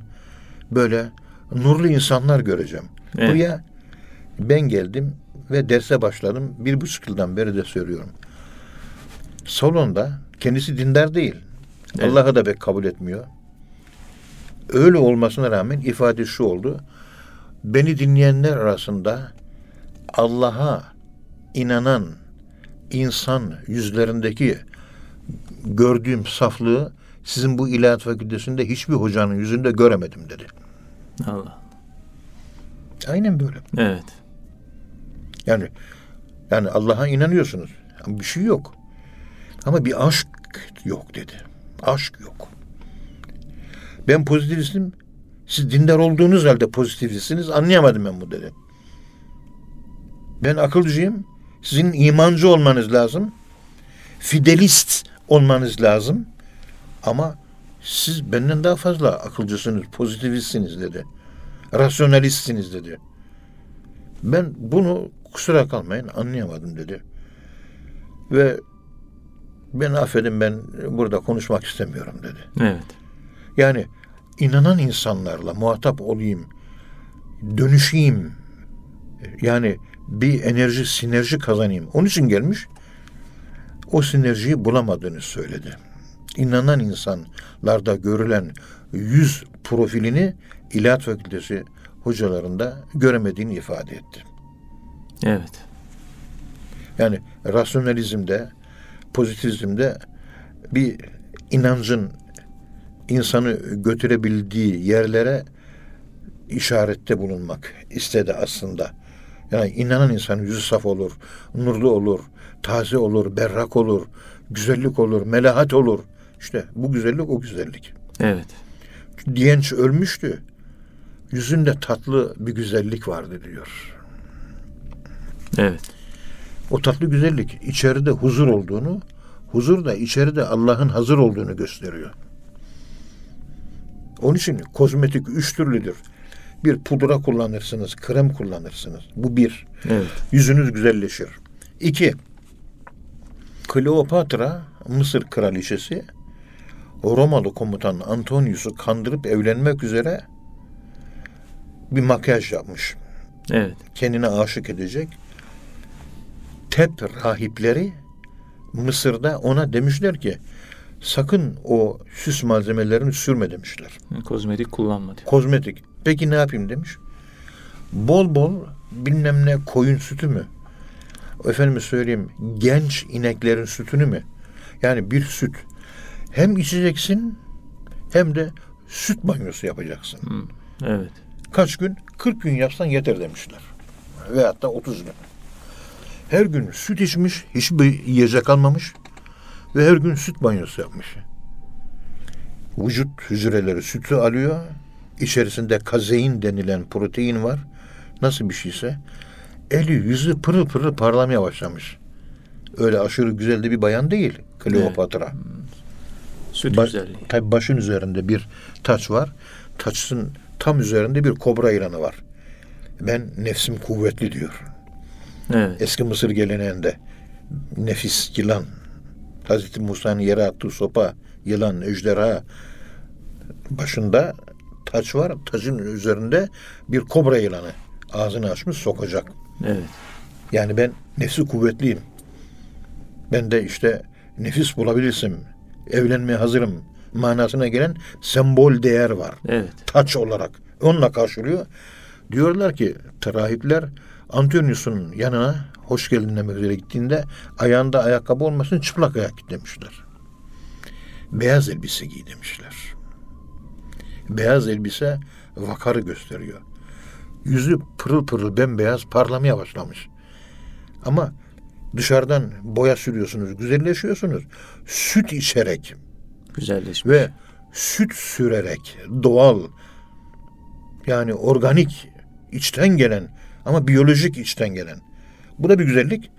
böyle nurlu insanlar göreceğim. Evet. Buraya ben geldim ve derse başladım. Bir buçuk yıldan beri de söylüyorum. Salonda kendisi dindar değil. Evet. Allah'ı da pek kabul etmiyor. Öyle olmasına rağmen ifade şu oldu. Beni dinleyenler arasında Allah'a inanan insan yüzlerindeki gördüğüm saflığı sizin bu ilahiyat fakültesinde hiçbir hocanın yüzünde göremedim dedi. Allah. Aynen böyle. Evet. Yani yani Allah'a inanıyorsunuz. Ama bir şey yok. Ama bir aşk yok dedi. Aşk yok. Ben pozitivistim. Siz dindar olduğunuz halde pozitivistsiniz. Anlayamadım ben bu dedi. Ben akılcıyım. Sizin imancı olmanız lazım. Fidelist olmanız lazım. Ama siz benden daha fazla akılcısınız, pozitivistsiniz dedi. Rasyonalistsiniz dedi. Ben bunu kusura kalmayın anlayamadım dedi. Ve ben affedin ben burada konuşmak istemiyorum dedi. Evet. Yani inanan insanlarla muhatap olayım, dönüşeyim. Yani bir enerji, sinerji kazanayım. Onun için gelmiş. O sinerjiyi bulamadığını söyledi. İnanan insanlarda görülen yüz profilini İlahiyat Fakültesi hocalarında göremediğini ifade etti. Evet. Yani rasyonalizmde, pozitivizmde bir inancın insanı götürebildiği yerlere işarette bulunmak istedi aslında. Yani inanan insan yüzü saf olur, nurlu olur, taze olur, berrak olur, güzellik olur, melahat olur. İşte bu güzellik o güzellik. Evet. Diyenç ölmüştü. Yüzünde tatlı bir güzellik vardı diyor. Evet. O tatlı güzellik içeride huzur olduğunu, huzur da içeride Allah'ın hazır olduğunu gösteriyor. Onun için kozmetik üç türlüdür. Bir pudra kullanırsınız, krem kullanırsınız. Bu bir. Evet. Yüzünüz güzelleşir. İki, Kleopatra, Mısır kraliçesi, Romalı komutan Antonius'u kandırıp evlenmek üzere bir makyaj yapmış. Evet. Kendine aşık edecek. Tep rahipleri Mısır'da ona demişler ki Sakın o süs malzemelerini sürme demişler. Kozmetik kullanma diyor. Kozmetik. Peki ne yapayım demiş. Bol bol bilmem ne koyun sütü mü? Efendime söyleyeyim genç ineklerin sütünü mü? Yani bir süt. Hem içeceksin hem de süt banyosu yapacaksın. Evet. Kaç gün? 40 gün yapsan yeter demişler. Veyahut da 30 gün. Her gün süt içmiş, hiçbir yiyecek almamış ve her gün süt banyosu yapmış. Vücut hücreleri sütü alıyor. İçerisinde kazein denilen protein var. Nasıl bir şeyse. Eli yüzü pırıl pırıl parlamaya başlamış. Öyle aşırı güzel de bir bayan değil Kleopatra. Süt Ba- güzelliği. Tabi başın üzerinde bir taç var. Taçın tam üzerinde bir kobra yılanı var. Ben nefsim kuvvetli diyor. Evet. Eski Mısır geleneğinde nefis yılan. Hazreti Musa'nın yere attığı sopa, yılan, ejderha başında taç var. Tacın üzerinde bir kobra yılanı. Ağzını açmış sokacak. Evet. Yani ben nefsi kuvvetliyim. Ben de işte nefis bulabilirsem, evlenmeye hazırım manasına gelen sembol değer var. Evet. Taç olarak. Onunla karşılıyor. Diyorlar ki rahipler Antonius'un yanına hoş geldin demek üzere gittiğinde ayağında ayakkabı olmasın çıplak ayak git demişler. Beyaz elbise giy demişler. Beyaz elbise vakarı gösteriyor. Yüzü pırıl pırıl bembeyaz parlamaya başlamış. Ama dışarıdan boya sürüyorsunuz, güzelleşiyorsunuz. Süt içerek Güzelleşmiş. ve süt sürerek doğal yani organik içten gelen ama biyolojik içten gelen. Bu da bir güzellik.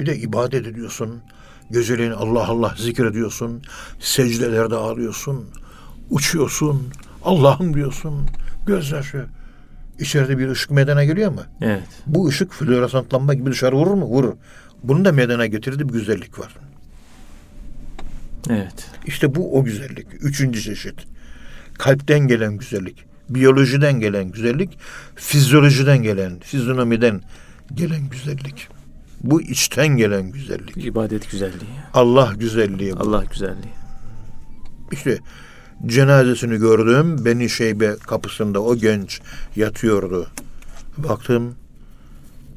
Bir de ibadet ediyorsun. Geceleyin Allah Allah zikrediyorsun. Secdelerde ağlıyorsun. Uçuyorsun. Allah'ım diyorsun. Gözyaşı. İçeride bir ışık meydana geliyor mu? Evet. Bu ışık floresan lamba gibi dışarı vurur mu? Vurur. Bunun da meydana getirdiği bir güzellik var. Evet. İşte bu o güzellik. Üçüncü çeşit. Kalpten gelen güzellik. Biyolojiden gelen güzellik. Fizyolojiden gelen, fizyonomiden gelen güzellik. Bu içten gelen güzellik. İbadet güzelliği. Allah güzelliği bu. Allah güzelliği. İşte cenazesini gördüm. Beni Şeybe kapısında o genç yatıyordu. Baktım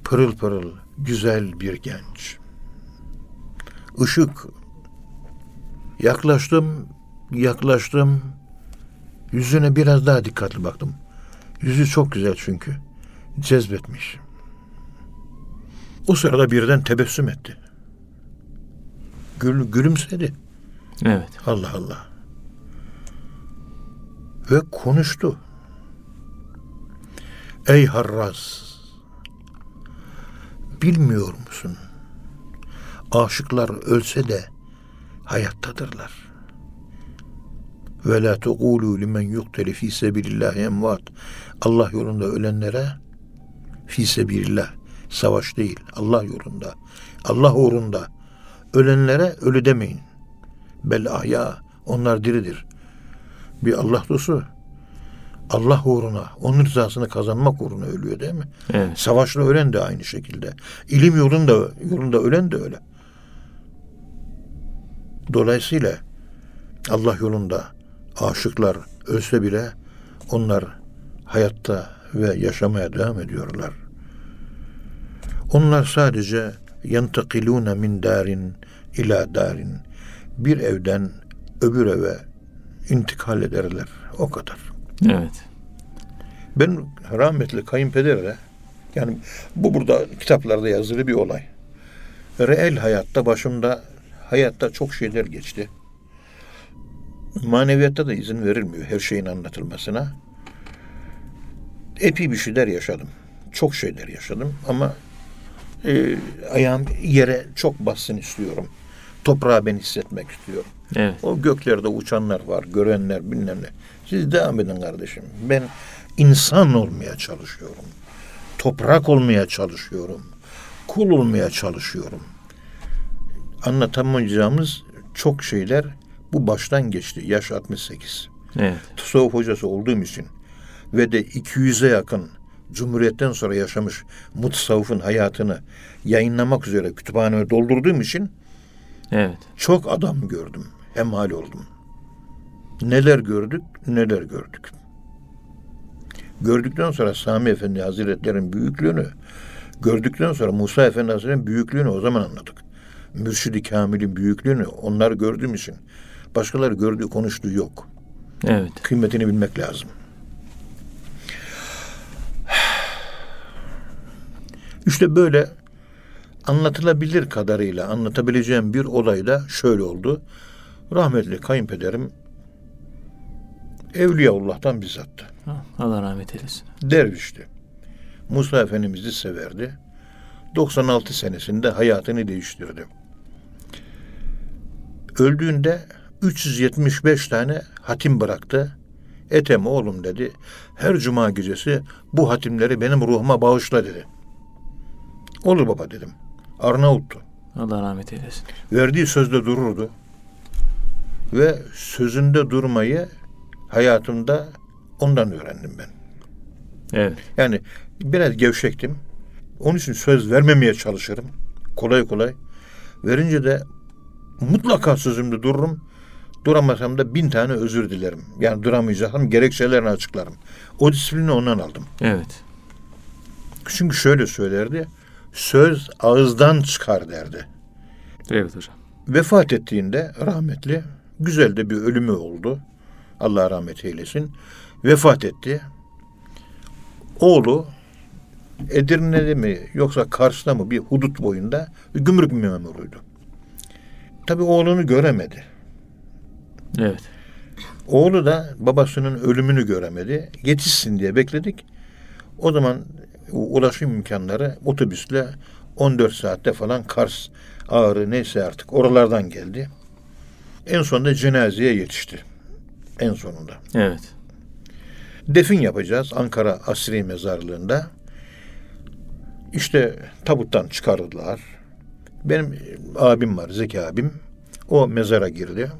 pırıl pırıl güzel bir genç. Işık. Yaklaştım, yaklaştım. Yüzüne biraz daha dikkatli baktım. Yüzü çok güzel çünkü. Cezbetmiş. O sırada birden tebessüm etti. Gül, gülümsedi. Evet. Allah Allah. Ve konuştu. Ey Harraz! Bilmiyor musun? Aşıklar ölse de hayattadırlar. Ve la tequlu limen yuqteli fi sebilillahi emvat. Allah yolunda ölenlere fi sebilillah savaş değil Allah yolunda Allah uğrunda ölenlere ölü demeyin. Bel ahya onlar diridir. Bir Allah dostu Allah uğruna, onun rızasını kazanmak uğruna ölüyor değil mi? Evet. Savaşla ölen de aynı şekilde. İlim yolunda yolunda ölen de öyle. Dolayısıyla Allah yolunda aşıklar ölse bile onlar hayatta ve yaşamaya devam ediyorlar. Onlar sadece yentakilune min darin ila darin bir evden öbür eve intikal ederler. O kadar. Evet. Ben rahmetli kayınpederle yani bu burada kitaplarda yazılı bir olay. Reel hayatta başımda hayatta çok şeyler geçti. Maneviyatta da izin verilmiyor her şeyin anlatılmasına. Epey bir şeyler yaşadım. Çok şeyler yaşadım ama e, ayağım yere çok bassın istiyorum. Toprağa ben hissetmek istiyorum. Evet. O göklerde uçanlar var, görenler bilmem ne. Siz devam edin kardeşim. Ben insan olmaya çalışıyorum. Toprak olmaya çalışıyorum. Kul olmaya çalışıyorum. Anlatamayacağımız çok şeyler bu baştan geçti. Yaş 68. Evet. Tasavvuf hocası olduğum için ve de 200'e yakın Cumhuriyet'ten sonra yaşamış mutasavvıfın hayatını yayınlamak üzere kütüphanemi doldurduğum için Evet. çok adam gördüm. hemhal oldum. Neler gördük, neler gördük. Gördükten sonra Sami Efendi Hazretleri'nin büyüklüğünü, gördükten sonra Musa Efendi Hazretleri'nin büyüklüğünü o zaman anladık. Mürşid-i Kamil'in büyüklüğünü onlar gördüğüm için başkaları gördüğü konuştuğu yok. Evet. Kıymetini bilmek lazım. İşte böyle anlatılabilir kadarıyla anlatabileceğim bir olay da şöyle oldu. Rahmetli kayınpederim Evliyaullah'tan bizzattı. Allah rahmet eylesin. Dervişti. Musa Efendimiz'i severdi. 96 senesinde hayatını değiştirdi. Öldüğünde 375 tane hatim bıraktı. Etem oğlum dedi. Her cuma gecesi bu hatimleri benim ruhuma bağışla dedi. Olur baba dedim. Arnavuttu. Allah rahmet eylesin. Verdiği sözde dururdu. Ve sözünde durmayı hayatımda ondan öğrendim ben. Evet. Yani biraz gevşektim. Onun için söz vermemeye çalışırım. Kolay kolay. Verince de mutlaka sözümde dururum. Duramasam da bin tane özür dilerim. Yani duramayacaksam gerekçelerini açıklarım. O disiplini ondan aldım. Evet. Çünkü şöyle söylerdi. Söz ağızdan çıkar derdi. Evet hocam. Vefat ettiğinde rahmetli güzel de bir ölümü oldu. Allah rahmet eylesin. Vefat etti. Oğlu Edirne'de mi yoksa Kars'ta mı bir hudut boyunda bir gümrük memuruydu. Tabi oğlunu göremedi. Evet. Oğlu da babasının ölümünü göremedi. Yetişsin diye bekledik. O zaman ulaşım imkanları otobüsle 14 saatte falan Kars, Ağrı neyse artık oralardan geldi. En sonunda cenazeye yetişti. En sonunda. Evet. Defin yapacağız Ankara Asri Mezarlığı'nda. İşte tabuttan çıkardılar. Benim abim var, Zeki abim. O mezara girdi.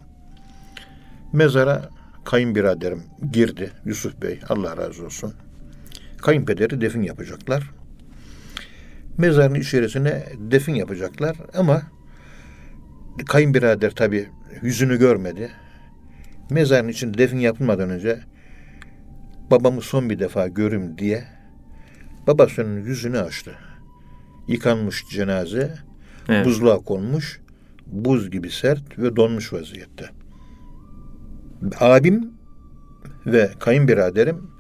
Mezara kayınbiraderim girdi. Yusuf Bey, Allah razı olsun. Kayınpederi defin yapacaklar. Mezarın içerisine defin yapacaklar ama kayınbirader tabi yüzünü görmedi. Mezarın için defin yapılmadan önce babamı son bir defa görüm diye babasının yüzünü açtı. Yıkanmış cenaze, Evet. buzluğa konmuş, buz gibi sert ve donmuş vaziyette. Abim ve kayınbiraderim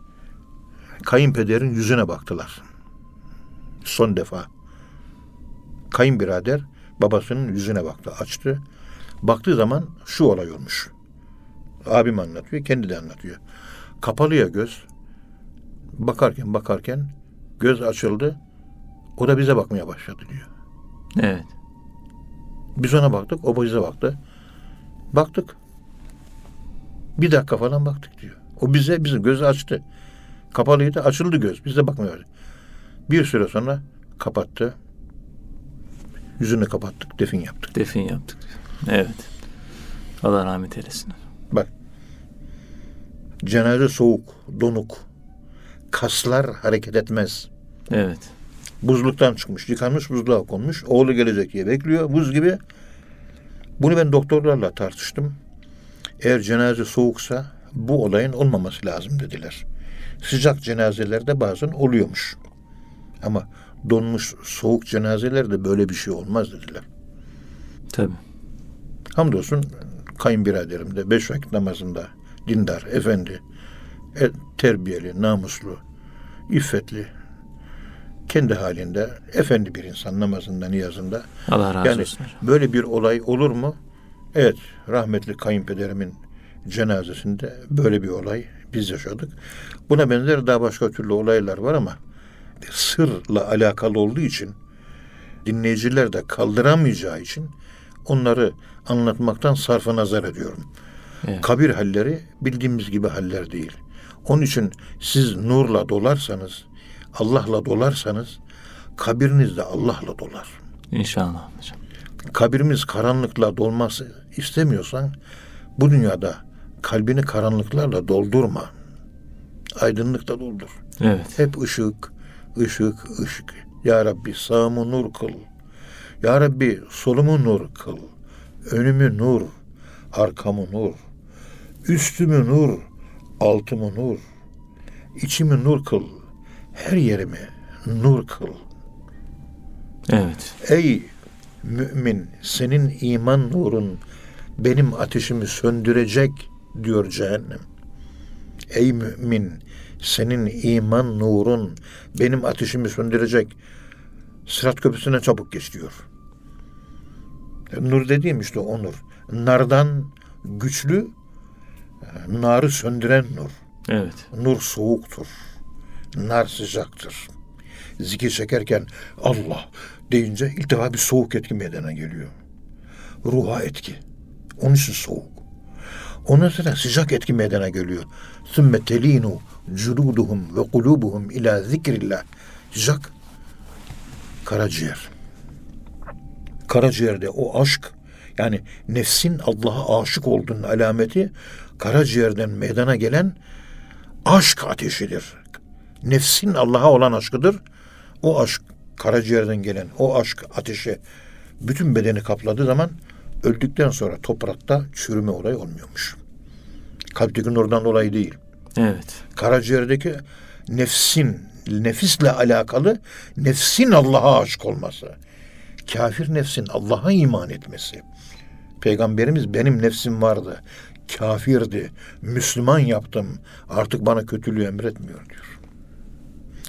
kayınpederin yüzüne baktılar. Son defa. Kayınbirader babasının yüzüne baktı, açtı. Baktığı zaman şu olay olmuş. Abim anlatıyor, kendi de anlatıyor. Kapalıya göz. Bakarken bakarken göz açıldı. O da bize bakmaya başladı diyor. Evet. Biz ona baktık, o bize baktı. Baktık. Bir dakika falan baktık diyor. O bize, bizim gözü açtı. Kapalıydı, açıldı göz. Biz de bakmıyoruz. Bir süre sonra kapattı. Yüzünü kapattık, defin yaptık. Defin yaptık. Evet. Allah rahmet eylesin. Bak. Cenaze soğuk, donuk. Kaslar hareket etmez. Evet. Buzluktan çıkmış, yıkanmış buzluğa konmuş. Oğlu gelecek diye bekliyor, buz gibi. Bunu ben doktorlarla tartıştım. Eğer cenaze soğuksa bu olayın olmaması lazım dediler. Sıcak cenazelerde bazen oluyormuş. Ama donmuş soğuk cenazelerde böyle bir şey olmaz dediler. Tabii. Hamdolsun kayınbiraderim de beş vakit namazında dindar, efendi, e, terbiyeli, namuslu, iffetli, kendi halinde efendi bir insan namazında, niyazında. Allah razı Yani olsun böyle bir olay olur mu? Evet, rahmetli kayınpederimin cenazesinde böyle bir olay biz yaşadık. Buna benzer daha başka türlü olaylar var ama sırla alakalı olduğu için dinleyiciler de kaldıramayacağı için onları anlatmaktan sarfa nazar ediyorum. Evet. Kabir halleri bildiğimiz gibi haller değil. Onun için siz nurla dolarsanız, Allah'la dolarsanız kabiriniz de Allah'la dolar. İnşallah hocam. Kabirimiz karanlıkla dolması istemiyorsan bu dünyada kalbini karanlıklarla doldurma. Aydınlıkla doldur. Evet. Hep ışık, ışık, ışık. Ya Rabbi sağımı nur kıl. Ya Rabbi solumu nur kıl. Önümü nur, arkamı nur, üstümü nur, altımı nur, içimi nur kıl, her yerimi nur kıl. Evet. Ey mümin senin iman nurun benim ateşimi söndürecek diyor cehennem. Ey mümin senin iman nurun benim ateşimi söndürecek. Sırat köprüsüne çabuk geç diyor. Nur dediğim işte o nur. Nardan güçlü, e, narı söndüren nur. Evet. Nur soğuktur. Nar sıcaktır. Zikir çekerken Allah deyince ilk defa bir soğuk etki meydana geliyor. Ruha etki. Onun için soğuk. Ondan sonra sıcak etki meydana geliyor. Sümme telinu culuduhum ve kulubuhum ila zikrillah. Sıcak. Karaciğer. Karaciğerde o aşk yani nefsin Allah'a aşık olduğunun alameti karaciğerden meydana gelen aşk ateşidir. Nefsin Allah'a olan aşkıdır. O aşk karaciğerden gelen o aşk ateşi bütün bedeni kapladığı zaman öldükten sonra toprakta çürüme olayı olmuyormuş. Kalpteki nurdan dolayı değil. Evet. Karaciğerdeki nefsin, nefisle alakalı nefsin Allah'a aşık olması. Kafir nefsin Allah'a iman etmesi. Peygamberimiz benim nefsim vardı. Kafirdi. Müslüman yaptım. Artık bana kötülüğü emretmiyor diyor.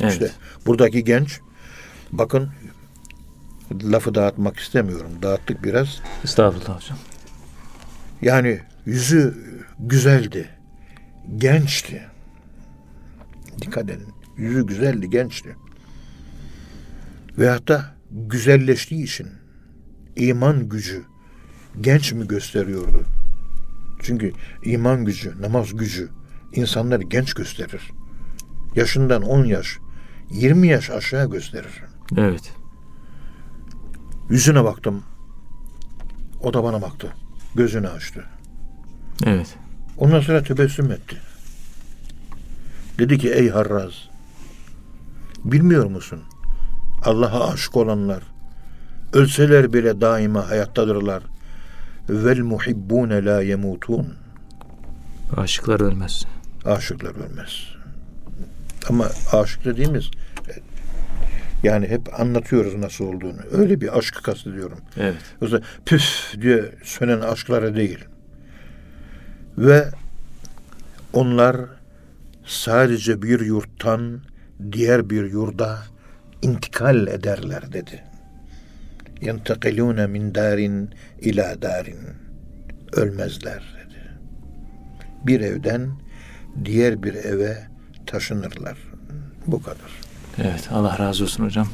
Evet. İşte buradaki genç bakın lafı dağıtmak istemiyorum. Dağıttık biraz. Estağfurullah hocam. Yani yüzü güzeldi. Gençti. Dikkat edin. Yüzü güzeldi, gençti. Veyahut da güzelleştiği için iman gücü genç mi gösteriyordu? Çünkü iman gücü, namaz gücü insanları genç gösterir. Yaşından 10 yaş, 20 yaş aşağı gösterir. Evet. Yüzüne baktım. O da bana baktı. Gözünü açtı. Evet. Ondan sonra tebessüm etti. Dedi ki ey Harraz bilmiyor musun? Allah'a aşık olanlar ölseler bile daima hayattadırlar. Vel muhibbune la yemutun. Aşıklar ölmez. Aşıklar ölmez. Ama aşık dediğimiz yani hep anlatıyoruz nasıl olduğunu. Öyle bir aşkı kastediyorum. Evet. Yoksa püf diye sönen aşkları değil. Ve onlar sadece bir yurttan diğer bir yurda intikal ederler dedi. Yentekilune min darin ila darin. Ölmezler dedi. Bir evden diğer bir eve taşınırlar. Bu kadar. Evet. Allah razı olsun hocam.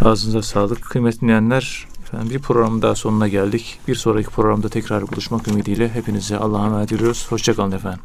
Ağzınıza sağlık. Kıymetli dinleyenler, efendim bir programın daha sonuna geldik. Bir sonraki programda tekrar buluşmak ümidiyle hepinize Allah'a emanet ediyoruz. Hoşçakalın efendim.